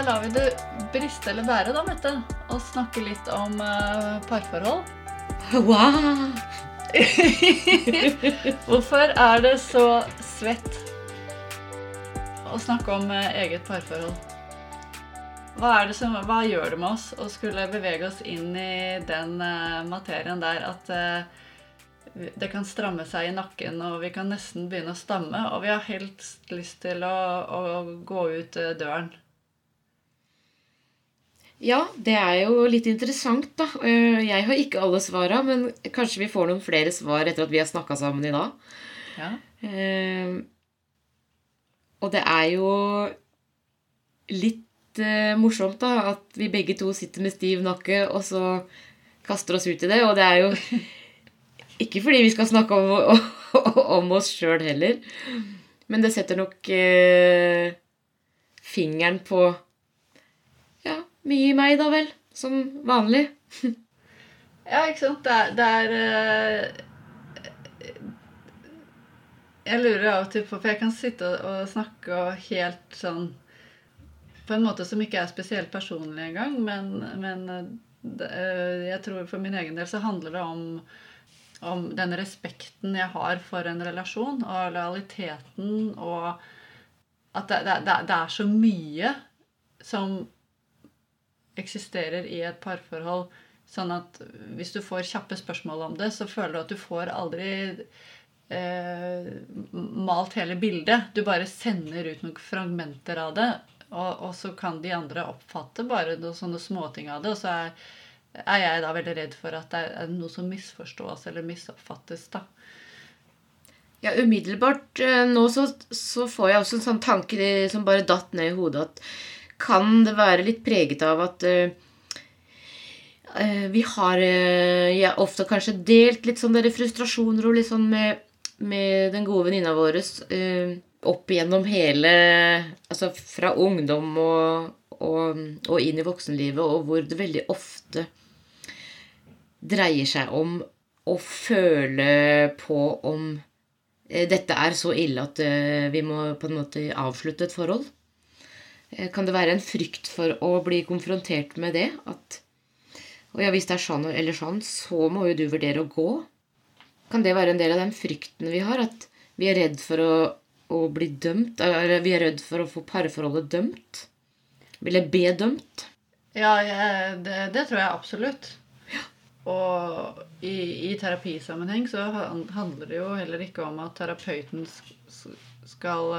Da lar vi det briste eller bære, da, Mette, og snakke litt om uh, parforhold. Wow! Hvorfor er det så svett å snakke om uh, eget parforhold? Hva, er det som, hva gjør det med oss å skulle bevege oss inn i den uh, materien der at det kan stramme seg i nakken, og vi kan nesten begynne å stamme, og vi har helt lyst til å, å gå ut døren? Ja, det er jo litt interessant, da. Eh, Jeg har ikke alle svara, men kanskje vi får noen flere svar etter at vi har snakka sammen i dag. Ja. Eh, og det er jo litt eh, morsomt, da, at vi begge to sitter med stiv nakke, og så kaster oss ut i det. Og det er jo ikke fordi vi skal snakke om, om oss sjøl heller, men det setter nok fingeren på mye i meg, da vel. Som vanlig. Ja, ikke sant. Det er, det er uh, Jeg lurer av og til på For jeg kan sitte og, og snakke og helt sånn På en måte som ikke er spesielt personlig engang, men, men eh, jeg tror for min egen del så handler det om om den respekten jeg har for en relasjon, og lojaliteten, og at det, det, det er så mye som eksisterer i et parforhold. Sånn at hvis du får kjappe spørsmål om det, så føler du at du får aldri eh, malt hele bildet. Du bare sender ut noen fragmenter av det, og, og så kan de andre oppfatte bare noen sånne småting av det. Og så er, er jeg da veldig redd for at det er noe som misforstås eller misoppfattes. da. Ja, umiddelbart eh, nå så, så får jeg også en sånn tanke som bare datt ned i hodet at kan det være litt preget av at uh, vi har uh, ja, ofte kanskje delt litt sånn dere frustrasjoner og litt sånn med, med den gode venninna vår uh, opp igjennom hele Altså fra ungdom og, og, og inn i voksenlivet, og hvor det veldig ofte dreier seg om å føle på om dette er så ille at vi må på en måte avslutte et forhold. Eh, Kan det være en frykt for å bli konfrontert med det? At og ja, hvis det er sånn eller sånn, så må jo du vurdere å gå. Kan det være en del av den frykten vi har? At vi er redd for å, å bli dømt? Eller vi er redd for å få parforholdet dømt? Eller bedømt? Ja, jeg, det, det tror jeg absolutt. Og i, i terapisammenheng så handler det jo heller ikke om at terapeuten skal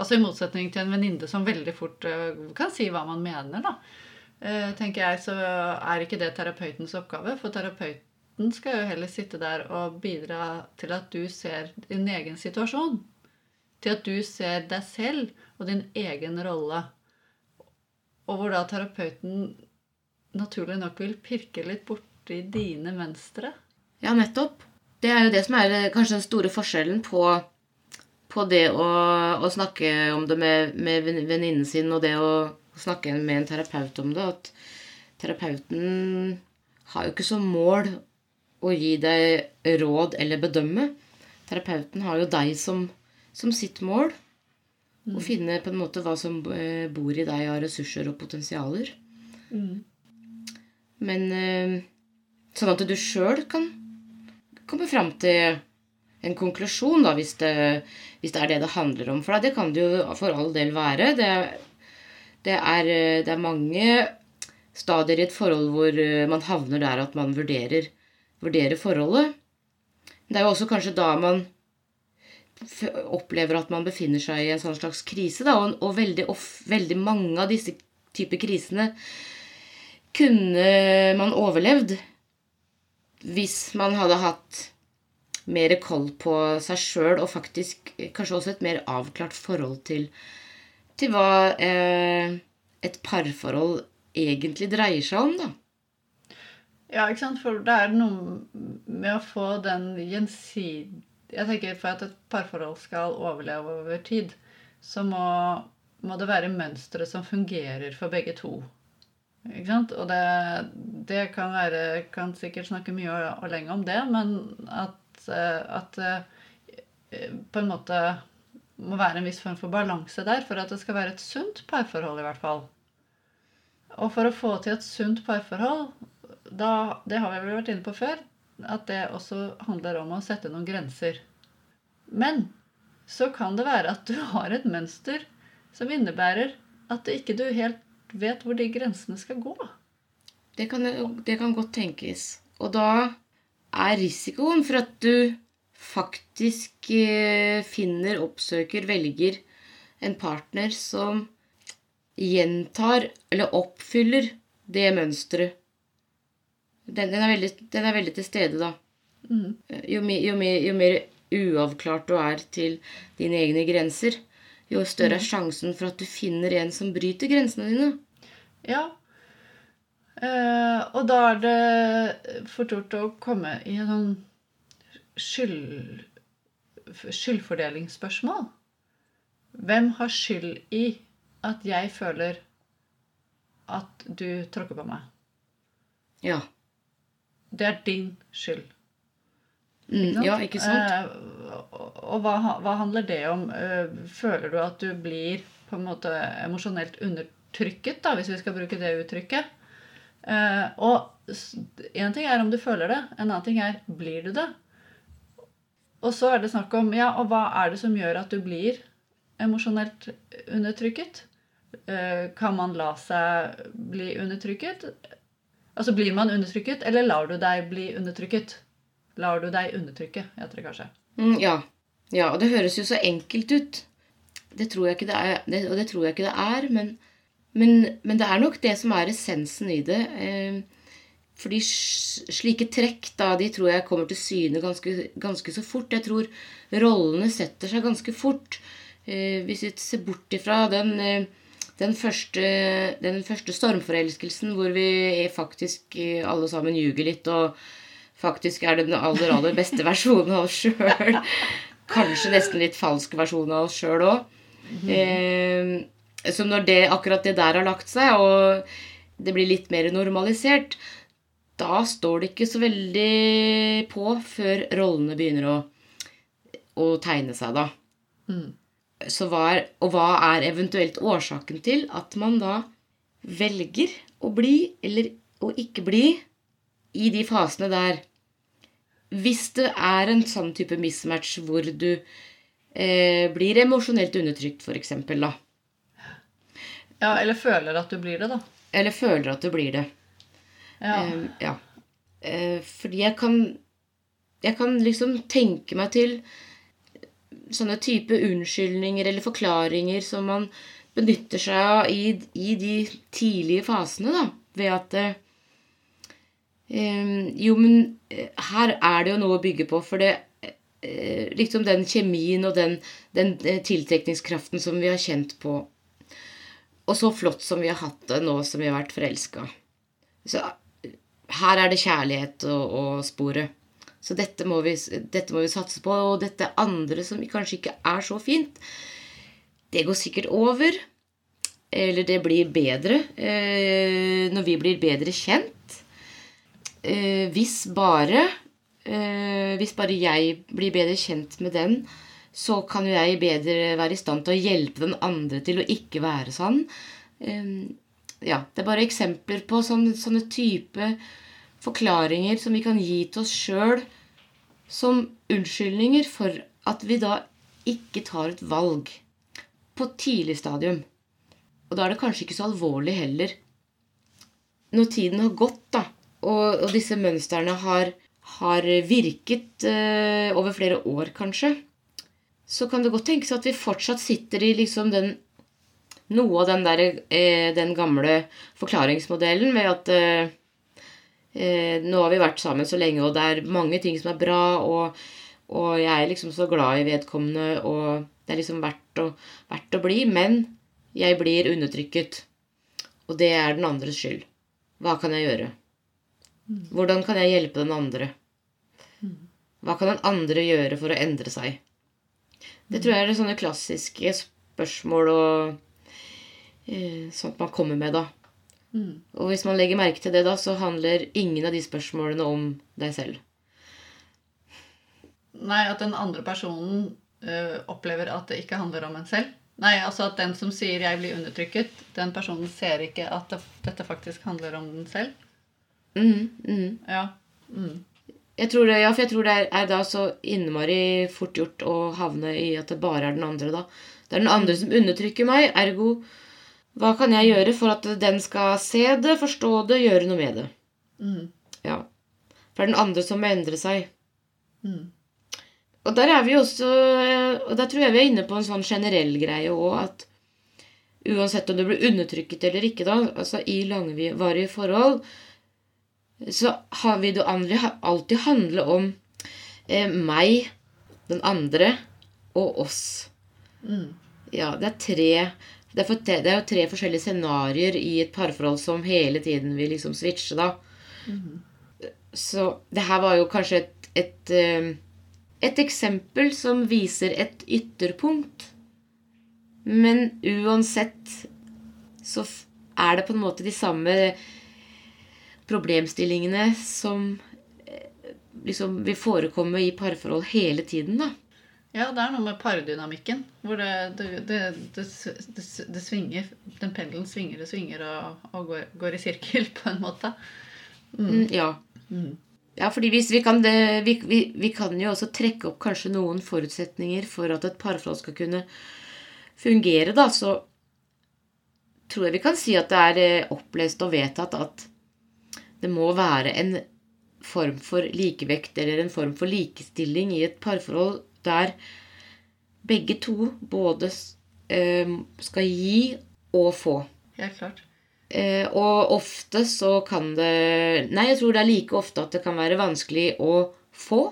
Altså i motsetning til en venninne som veldig fort eh, kan si hva man mener, da. eh, Tenker jeg, så er ikke det terapeutens oppgave. For terapeuten skal jo heller sitte der og bidra til at du ser din egen situasjon. Til at du ser deg selv og din egen rolle. Og hvor da terapeuten naturlig nok vil pirke litt borti dine mønstre. Ja, nettopp. Det er jo det som er eh, kanskje den store forskjellen på, på det å, å snakke om det med, med venninnen sin og det å snakke med en terapeut om det. At terapeuten har jo ikke som mål å gi deg råd eller bedømme. Terapeuten har jo deg som, som sitt mål. Å finne på en måte hva som eh, bor i deg av ressurser og potensialer. Men eh, sånn at du sjøl kan komme fram til en konklusjon, da, hvis det, hvis det er det det handler om. For det kan det jo for all del være. Det, det, er, eh, det er mange stadier i et forhold hvor eh, man havner der at man vurderer, vurderer forholdet. Det er jo også kanskje da man opplever at man befinner seg i en sånn slags krise. Da, og og veldig, of, veldig mange av disse typer krisene kunne man overlevd hvis man hadde hatt mer koll på seg sjøl, og faktisk kanskje også et mer avklart forhold til, til hva eh, et parforhold egentlig dreier seg om, da. Ja, ikke sant? For det er noe med å få den gjensidige Jeg tenker For at et parforhold skal overleve over tid, så må, må det være mønstre som fungerer for begge to. Ikke sant? Og det, det kan være Kan sikkert snakke mye og, og lenge om det, men at, eh, at det på en måte må være en viss form for balanse der for at det skal være et sunt parforhold, i hvert fall. Og for å få til et sunt parforhold, da, det har vi vel vært inne på før, at det også handler om å sette noen grenser. Men så kan det være at du har et mønster som innebærer at du ikke helt vet hvor de grensene skal gå. Det kan, det kan godt tenkes. Og da er risikoen for at du faktisk eh, finner, oppsøker, velger en partner som gjentar eller oppfyller det mønsteret. Den, den, er veldig, den er veldig til stede, da. Mm. Jo, jo, jo mer uavklart du er til dine egne grenser, jo større er sjansen for at du finner en som bryter grensene dine. Ja. Eh, og da er det fort gjort å komme i en sånn skyld, skyldfordelingsspørsmål. Hvem har skyld i at jeg føler at du tråkker på meg? Ja. Det er din skyld. Mm, ja, ikke sant? Eh, og og hva, hva handler det om? Eh, føler du at du blir på en måte emosjonelt undertrykket, da, hvis vi skal bruke det uttrykket? Eh, og én ting er om du føler det, en annen ting er blir du det? Og så er det snakk om ja, og hva er det som gjør at du blir emosjonelt undertrykket? Eh, kan man la seg bli undertrykket? Altså blir man undertrykket, eller lar du deg bli undertrykket? Lar du deg undertrykke, heter det kanskje. Mm, ja. ja. Og det høres jo så enkelt ut. Det tror jeg ikke det er, det, og det tror jeg ikke det er, men, men, men, det er nok det som er essensen i det. Eh, fordi slike trekk da, de tror jeg kommer til syne ganske, ganske så fort. Jeg tror rollene setter seg ganske fort. Eh, hvis vi ser bort ifra den, eh, den, første, den første stormforelskelsen hvor vi faktisk alle sammen ljuger litt og faktisk er den aller, aller beste versjonen av oss sjøl. Kanskje nesten litt falsk versjon av oss sjøl òg. Så når det, akkurat det der har lagt seg, og det blir litt mer normalisert, da står det ikke så veldig på før rollene begynner å, å tegne seg, da. Mm. Så hva er, og hva er eventuelt årsaken til at man da velger å bli eller å ikke bli i de fasene der? Hvis det er en sånn type mismatch hvor du eh, blir emosjonelt undertrykt, f.eks., da. Ja, eller føler at du blir det, da. Eller føler at du blir det. Ja. Eh, ja. Eh, fordi jeg kan Jeg kan liksom tenke meg til sånne type unnskyldninger eller forklaringer som man benytter seg av i, i de tidlige fasene, da. Ved at eh, Jo, men eh, her er det jo noe å bygge på. For det Liksom den kjemien og den, den tiltrekningskraften som vi har kjent på. Og så flott som vi har hatt det nå som vi har vært forelska. Så her er det kjærlighet og, og sporet. Så dette må, vi, dette må, vi, satse på. Og dette andre som kanskje ikke er så fint, det går sikkert over. Eller det blir bedre eh, når vi blir bedre kjent. Eh, hvis bare eh, Hvis bare jeg blir bedre kjent med den, så kan jo jeg bedre være i stand til å hjelpe den andre til å ikke være sånn. Eh, ja, det er bare eksempler på sånne, sånne type forklaringer som vi kan gi til oss sjøl som unnskyldninger for at vi da ikke tar et valg på tidlig stadium. Og da er det kanskje ikke så alvorlig heller. Når tiden har gått, da, og, og disse mønstrene har, har virket eh, over flere år, kanskje, så kan det godt tenkes at vi fortsatt sitter i liksom den noe av den, der, eh, den gamle forklaringsmodellen med at eh, eh, nå har vi vært sammen så lenge, og det er mange ting som er bra, og, og jeg er liksom så glad i vedkommende, og det er liksom verdt å, verdt å bli, men jeg blir undertrykket. Og det er den andres skyld. Hva kan jeg gjøre? Hvordan kan jeg hjelpe den andre? Hva kan den andre gjøre for å endre seg? Det tror jeg er sånne klassiske spørsmål og eh, sånt man kommer med da. Mm. Og hvis man legger merke til det, da, så handler ingen av de spørsmålene om deg selv. Nei, at den andre personen ø, opplever at det ikke handler om en selv. Nei, altså at den som sier 'jeg blir undertrykket', den personen ser ikke at det, dette faktisk handler om den selv. Mhm, mm. Ja. Mm. Jeg tror det, ja, for jeg tror det er, er da så innmari fort gjort å havne i at det bare er den andre, da. Det er den andre som undertrykker meg, ergo hva kan jeg gjøre for at den skal se det, forstå det, gjøre noe med det? Mm. Ja. For det er den andre som må endre seg. Mm. Og der er vi også Og der tror jeg vi er inne på en sånn generell greie òg, at uansett om du blir undertrykket eller ikke, da, altså i langvarige forhold, så har vi det aldri alltid handle om eh, meg, den andre og oss. Mm. Ja, det er tre det er, for, det er jo tre forskjellige scenarioer i et parforhold som hele tiden vil liksom switche, da. Så det her var jo kanskje et, et, eh, et eksempel som viser et ytterpunkt. Men uansett så er det på en måte de samme problemstillingene som eh, liksom vil forekomme i parforhold hele tiden, da. Ja, det er noe med pardynamikken. Hvor det, det, det, det, svinger Den pendelen svinger og svinger og, og går, går i sirkel, på en måte. Mm, ja. Mm. Ja, fordi hvis vi kan det, vi, vi, vi kan jo også trekke opp kanskje noen forutsetninger for at et parforhold skal kunne fungere, da, så tror jeg vi kan si at det er eh, opplest og vedtatt at det må være en form for likevekt eller en form for likestilling i et parforhold der begge to både eh, skal gi og få. Helt klart. Eh, og ofte så kan det Nei, jeg tror det er like ofte at det kan være vanskelig å få.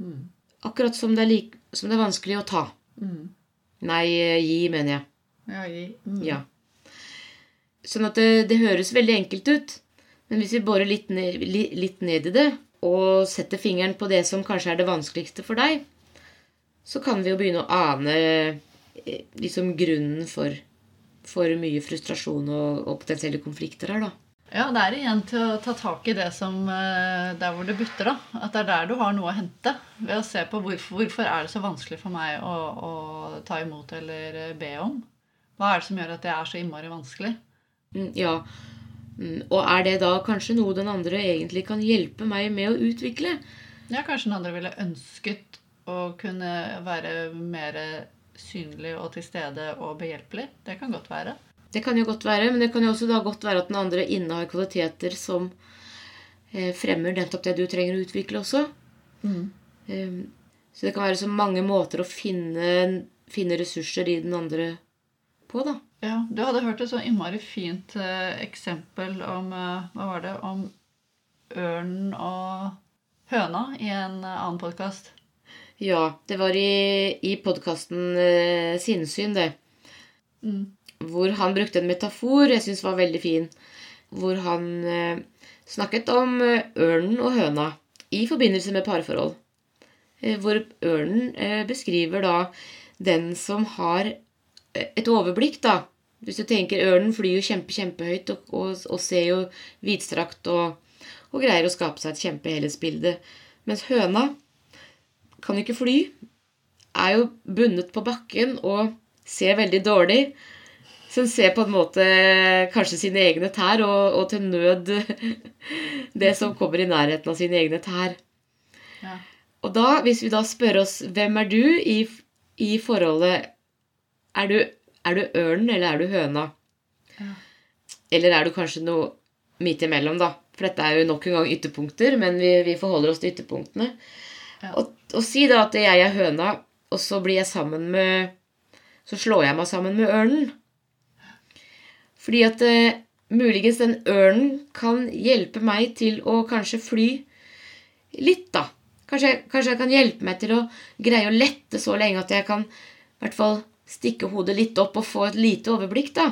Mm. Akkurat som det like, som det er vanskelig å ta. Mm. Nei, eh, gi, mener jeg. Ja, gi. Mm. Ja. Sånn at det, det høres veldig enkelt ut. Men hvis vi borer litt ned, litt ned i det, og setter fingeren på det som kanskje er det vanskeligste for deg, så kan vi jo begynne å ane eh, liksom grunnen for, for mye frustrasjon og, og potensielle konflikter her, da. Ja, det er igjen til å ta tak i det som eh, Der hvor det butter, da. At det er der du har noe å hente. Ved å se på hvorfor, hvorfor er det så vanskelig for meg å, å ta imot eller eh, be om. Hva er det som gjør at det er så innmari vanskelig? Mm, Ja. Mm, Og er det da kanskje noe den andre egentlig kan hjelpe meg med å utvikle? Ja, kanskje den andre ville ønsket å kunne være mer synlig og til stede og behjelpelig. Det kan godt være. Det kan jo godt være, men det kan jo også da godt være at den andre innehar kvaliteter som eh, fremmer nettopp det du trenger å utvikle også. Mm. så det kan være så mange måter å finne, finne ressurser i den andre på, da. Ja, Du hadde hørt et så innmari fint eh, eksempel om eh, Hva var det? Om ørnen og høna i en eh, annen podkast. Ja, det var i, i podkasten eh, Sinnsyn, det. Mm. hvor han brukte en metafor jeg syns var veldig fin. Hvor han eh, snakket om eh, ørnen og høna i forbindelse med parforhold. Hvor ørnen beskriver da den som har et overblikk, da. Hvis du tenker Ørnen flyr jo kjempe, kjempehøyt og, og, og ser jo vidstrakt og, og greier å skape seg et kjempehelhetsbilde. Mens høna kan ikke fly, er jo bundet på bakken og ser veldig dårlig. Så hun ser på en måte kanskje sine egne tær, og, og til nød det som kommer i nærheten av sine egne tær. Ja. Og da, hvis vi da spør oss hvem er du i, i forholdet Er du, er du ørnen, eller er du høna? Ja. Eller er du kanskje noe midt imellom, da? For dette er jo nok en gang ytterpunkter, men vi, vi forholder oss til ytterpunktene. Ja. Og, og si da at jeg er høna, og så blir jeg sammen med Så slår jeg meg sammen med ørnen. Fordi at eh, muligens den ørnen kan hjelpe meg til å kanskje fly litt, da. Kanskje, kanskje jeg kan hjelpe meg til å greie å lette så lenge at jeg kan i hvert fall stikke hodet litt opp og få et lite overblikk, da.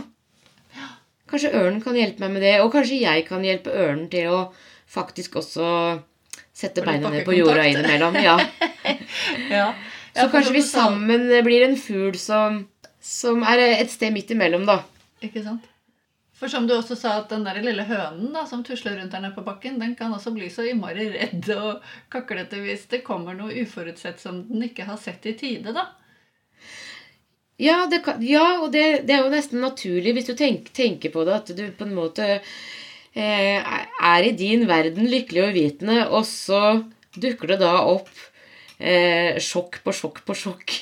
Kanskje ørnen kan hjelpe meg med det, og kanskje jeg kan hjelpe ørnen til å faktisk også sette beina ned på jorda innimellom. Ja. Ja. Så kanskje vi sammen blir en fugl som, som er et sted midt imellom, da. Ikke sant? For som du også sa, at den der lille hønen da, som tusler rundt der nede på bakken, den kan også bli så innmari redd og kaklete hvis det kommer noe uforutsett som den ikke har sett i tide. da. Ja, det kan, ja og det, det er jo nesten naturlig hvis du tenk, tenker på det, at du på en måte eh, er i din verden lykkelig og uvitende, og så dukker det da opp eh, sjokk på sjokk på sjokk.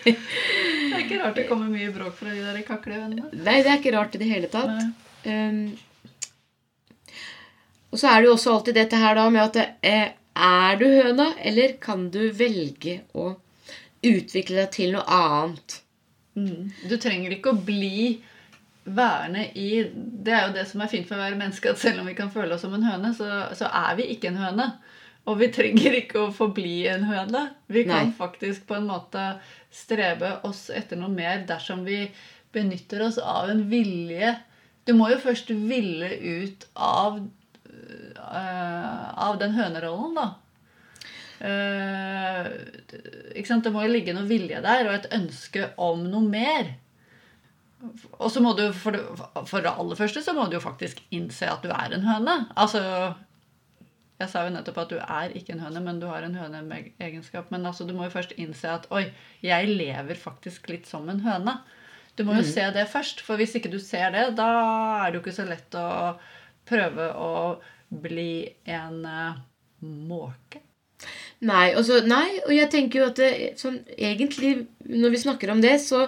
Det er ikke rart det kommer mye bråk fra de der kaklevennene. Nei, det er ikke rart i det hele tatt. Um, og så er det jo også alltid dette her da med at eh, er du høna, eller kan du velge å utvikle deg til noe annet? Mm. Du trenger ikke å bli værende i Det er jo det som er fint for å være menneske, at selv om vi kan føle oss som en høne, så, så er vi ikke en høne. Og vi trenger ikke å forbli en høne. Vi kan Nei. faktisk på en måte strebe oss etter noe mer dersom vi benytter oss av en vilje Du må jo først ville ut av av den hønerollen, da. Eh, ikke sant? Det må jo ligge noe vilje der, og et ønske om noe mer. Og så må du, for det, for det aller første så må du jo faktisk innse at du er en høne. Altså Jeg sa jo nettopp at du er ikke en høne, men du har en høneegenskap. Men altså, du må jo først innse at oi, jeg lever faktisk litt som en høne. Du må jo se det først, for hvis ikke du ser det, da er det jo ikke så lett å prøve å bli en eh, måke. Nei, altså, nei, og jeg tenker jo at det, sånn, egentlig, når vi snakker om det, så,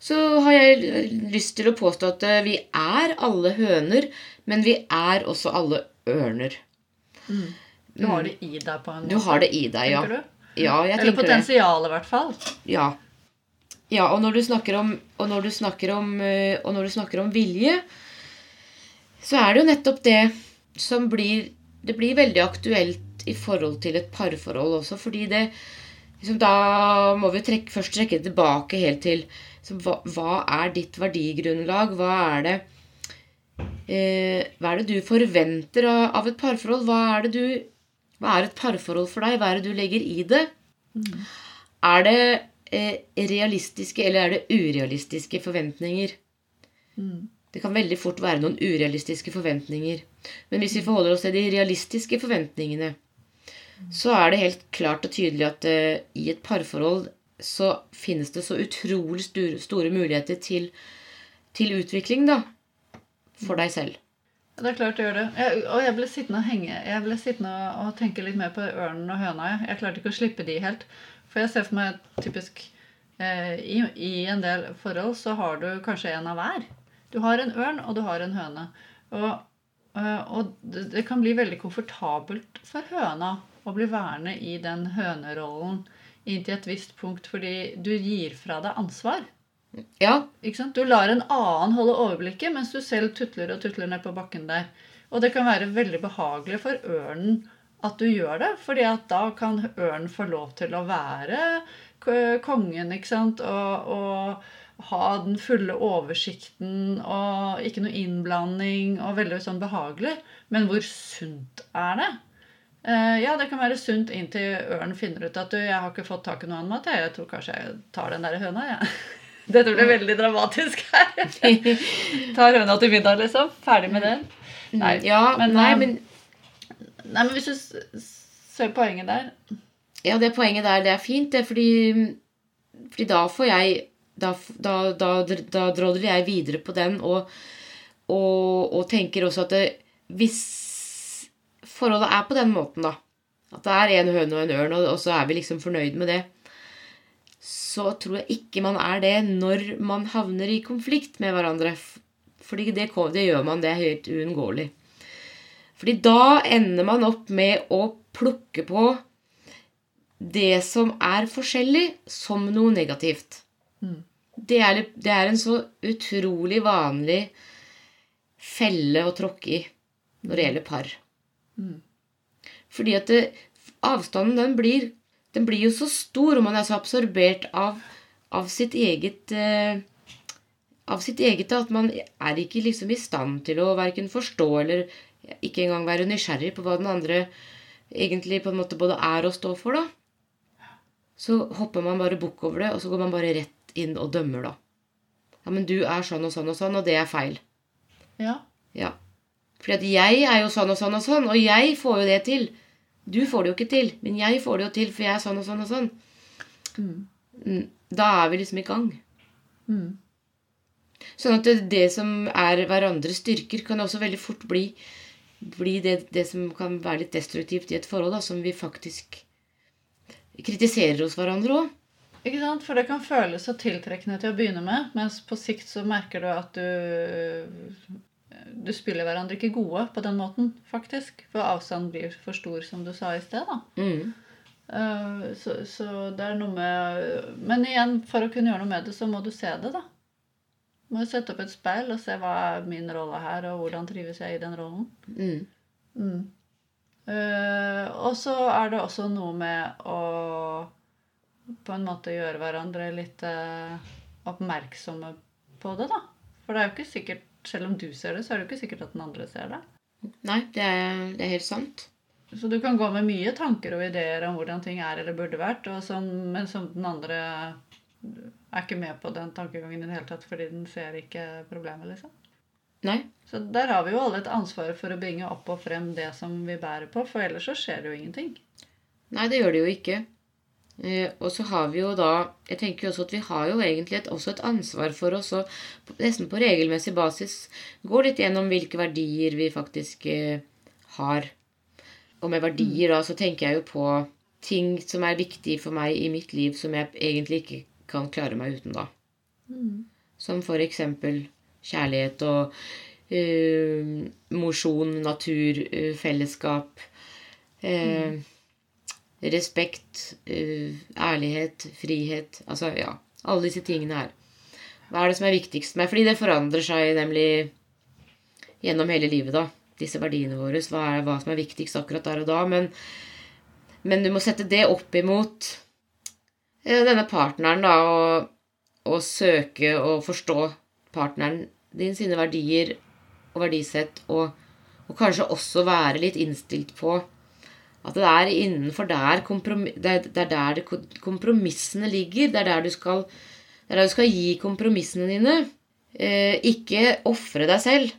så har jeg lyst til å påstå at eh, vi er alle høner, men vi er også alle ørner. Du har det i deg på en måte? Du har det i deg, ja. Ja, Eller potensialet, i hvert fall. Ja. ja og når du snakker om, og når du snakker om, eh, og når du snakker om vilje, så er det jo nettopp det som blir Det blir veldig aktuelt i forhold til et parforhold også, fordi det liksom, Da må vi trekke, først trekke tilbake helt til så hva, hva er ditt verdigrunnlag? Hva er det eh, Hva er det du forventer av, av et parforhold? Hva er det du Hva er et parforhold for deg? Hva er det du legger i det? Er det eh, realistiske eller er det urealistiske forventninger? Mm. Det kan veldig fort være noen urealistiske forventninger. Men hvis vi forholder oss til de realistiske forventningene, så er det helt klart og tydelig at uh, i et parforhold så finnes det så utrolig store, muligheter til, til utvikling, da. For deg selv. Det er klart det gjør det. Jeg, og jeg ble sittende og henge Jeg ble sittende og, tenke litt mer på ørnen og høna. Jeg, jeg klarte ikke å slippe de helt. For jeg ser for meg typisk eh, i, I en del forhold så har du kanskje en av hver. Du har en ørn, og du har en høne. Og, og det, det kan bli veldig komfortabelt for høna å bli værende i den hønerollen inntil et visst punkt, fordi du gir fra deg ansvar. Ja, Ikke sant? Du lar en annen holde overblikket, mens du selv tutler og tutler ned på bakken der. Og det kan være veldig behagelig for ørnen at du gjør det, fordi at da kan ørnen få lov til å være kongen, ikke sant, og, og ha den fulle oversikten og ikke noe innblanding og veldig sånn behagelig. Men hvor sunt er det? Eh, ja, det kan være sunt inntil ørnen finner ut at du, jeg har ikke fått tak i noe annet mat. Jeg, tror kanskje jeg tar den der høna, jeg. Dette ble veldig dramatisk her. Tar høna til middag, liksom. Ferdig med den. Nei, ja men, nei, eh, men Nei, men hvis du ser poenget der Ja, det poenget der, det er fint, det, fordi, fordi da får jeg Da, da, da, da drodler jeg videre på den og, og, og tenker også at det, hvis forholdet er på den måten, da At det er en høne og en ørn, og, så er vi liksom fornøyd med det Så tror jeg ikke man er det når man havner i konflikt med hverandre. Fordi det, det gjør man, det er helt uunngåelig. Fordi da ender man opp med å plukke på det som er forskjellig, som noe negativt. Mm. Det, er, det er en så utrolig vanlig felle å tråkke i når det gjelder par. Mm. Fordi at det, avstanden den blir, den blir jo så stor, og man er så absorbert av, av sitt eget eh, av sitt eget at man er ikke liksom i stand til å verken forstå eller ikke engang være nysgjerrig på hva den andre egentlig på en måte både er og står for, da. Så hopper man bare bukk over det, og så går man bare rett inn og dømmer, da. Ja, men du er sånn og sånn og sånn, og det er feil. Ja. Ja. Fordi at jeg er jo sånn og sånn og sånn, og jeg får jo det til. Du får det jo ikke til, men jeg får det jo til, for jeg er sånn og sånn og sånn. Mm. mm, da er vi liksom i gang. Mm. Sånn at det, det som er hverandres styrker, kan også veldig fort bli, bli det, det som kan være litt destruktivt i et forhold, da, som vi faktisk kritiserer hos hverandre òg. Ikke sant? For det kan føles så tiltrekkende til å begynne med, mens på sikt så merker du at du Du spiller hverandre ikke gode på den måten, faktisk. For avstanden blir for stor, som du sa i sted. da. Mm. Eh, Så, så det er noe med Men igjen, for å kunne gjøre noe med det, så må du se det, da. Du må sette opp et speil og se hva er min rolle her, og hvordan trives jeg i den rollen. Mm. Mm. Eh, og så er det også noe med å på en måte gjøre hverandre litt eh, oppmerksomme på det, da. For det er jo ikke sikkert, selv om du ser det, så er det jo ikke sikkert at den andre ser det. Nei, det er, det er helt sant. Så du kan gå med mye tanker og ideer om hvordan ting er eller burde vært, som, men som den andre er ikke med på den tankegangen i det hele tatt fordi den ser ikke problemet, liksom. Nei. Så der har vi jo alle et ansvar for å bringe opp og frem det som vi bærer på, for ellers så skjer det jo ingenting. Nei, det gjør det jo ikke. Eh, og så har vi jo da Jeg tenker jo også at vi har jo egentlig et, også et ansvar for oss å nesten på regelmessig basis gå litt gjennom hvilke verdier vi faktisk eh, har. Og med verdier da så tenker jeg jo på ting som er viktige for meg i mitt liv, som jeg egentlig ikke kan klare meg uten, da. Som for eksempel kjærlighet og uh, mosjon, natur, uh, fellesskap. Eh, Respekt, eh, ærlighet, frihet Altså, ja. Alle disse tingene her. Hva er det som er viktigst meg? Fordi det forandrer seg nemlig gjennom hele livet, da. Disse verdiene våre. Hva er hva som er viktigst akkurat der og da. Men, men du må sette det opp imot eh, denne partneren, da, og, og søke å forstå partneren din sine verdier og verdisett, og, og kanskje også være litt innstilt på at det er innenfor der det, er, det er der det, kompromissene ligger. Det er der du skal, er der du skal gi kompromissene dine. Eh, ikke ofre deg selv.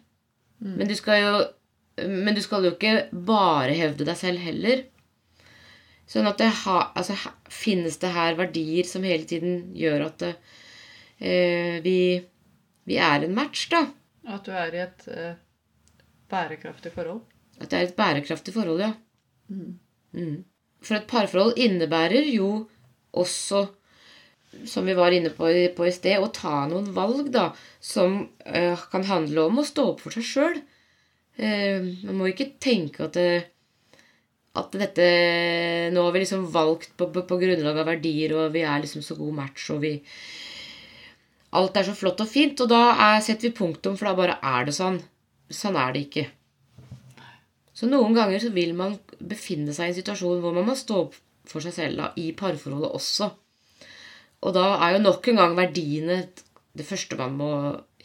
Men, du skal jo, men du skal jo ikke bare hevde deg selv heller. Sånn at det ha, altså, finnes det her verdier som hele tiden gjør at det, eh, vi, vi er en match, da. At du er i et eh, bærekraftig forhold. At det er et bærekraftig forhold, ja. Mm. For et parforhold innebærer jo også, som vi var inne på, på i sted, å ta noen valg da, som uh, kan handle om å stå opp for seg sjøl. man må ikke tenke at, det, at dette Nå har vi liksom valgt på, på, på grunnlag av verdier, og vi er liksom så god match, og vi Alt er så flott og fint, og da er, setter vi punktum, for da bare er det sånn. Sånn er det ikke. Så noen ganger så vil man befinne seg i en situasjon hvor man må stå opp for seg selv da, i parforholdet også. Og da er jo nok en gang verdiene det første man må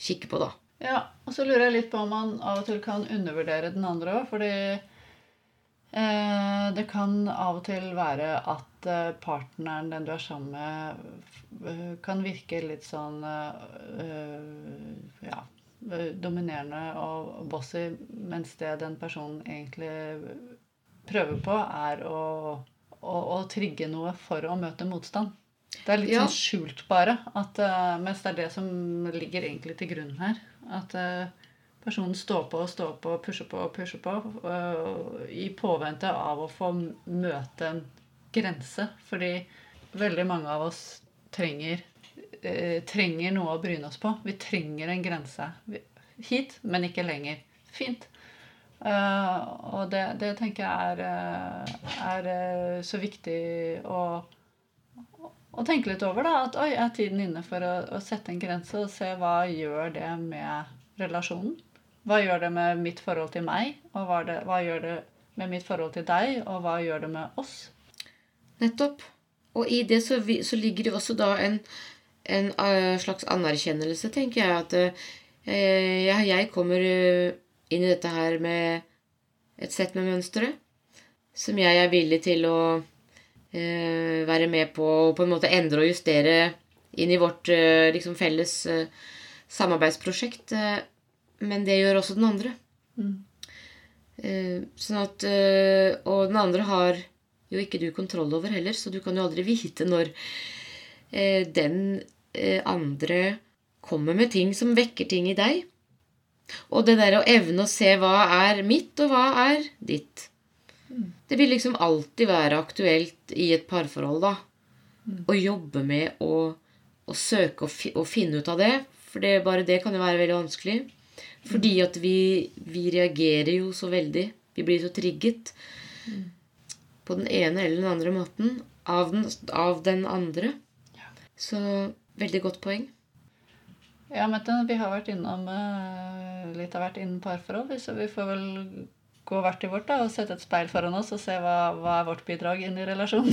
kikke på, da. Ja, og så lurer jeg litt på om man av og til kan undervurdere den andre òg, fordi eh, det kan av og til være at eh, partneren, den du er sammen med, kan virke litt sånn eh, eh, ja, dominerende og bossy, mens det den personen egentlig prøver på, er å, å, å trigge noe for å møte motstand. Det er litt Ja. sånn skjult, bare. At, uh, mens det er det som ligger egentlig til grunn her. At uh, personen står på og står på og pusher på og pusher på uh, i påvente av å få møte en grense. Fordi veldig mange av oss trenger, eh, trenger noe å bryne oss på. Vi trenger en grense. Hit, men ikke lenger. Fint. Uh, og det, det tenker jeg er, eh, er eh, så viktig å å, tenke litt over da, at oi, er tiden inne for å, å sette en grense og se hva gjør det med relasjonen? Hva gjør det med mitt forhold til meg? Og hva, det, hva gjør det med mitt forhold til deg? Og hva gjør det med oss? Nettopp. Og i det så, vi, så ligger det også da en, en eh, slags anerkjennelse, tenker jeg. At eh, jeg, kommer eh, inn i dette her med et sett med mønstre som jeg er villig til å eh, være med på å på en måte endre og justere inn i vårt eh, liksom felles eh, samarbeidsprosjekt. Men det gjør også den andre. Mm. Eh, sånn at eh, Og den andre har jo ikke du kontroll over heller, så du kan jo aldri vite når eh, den andre kommer med ting som vekker ting i deg. Og det der å evne å se hva er mitt, og hva er ditt. Det vil liksom alltid være aktuelt i et parforhold, da. Å jobbe med å, å søke å, fi, finne ut av det. For det, bare det kan jo være veldig vanskelig. Fordi at vi, vi reagerer jo så veldig. Vi blir så trigget på den ene eller den andre måten av den, av den andre. Så veldig godt poeng. Ja, Mette, vi har vært innom eh, litt av hvert innen parforhold, så vi får vel gå hvert til vårt da, og sette et speil foran oss og se hva, hva er vårt bidrag inn i relasjonen.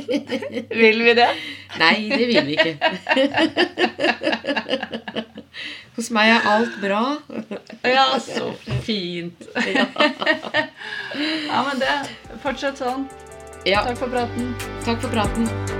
vil vi det? Nei, det vil vi ikke. Hos meg er alt bra. Ja, så fint. ja, men det Fortsett sånn. Ja, Takk for praten. takk for praten.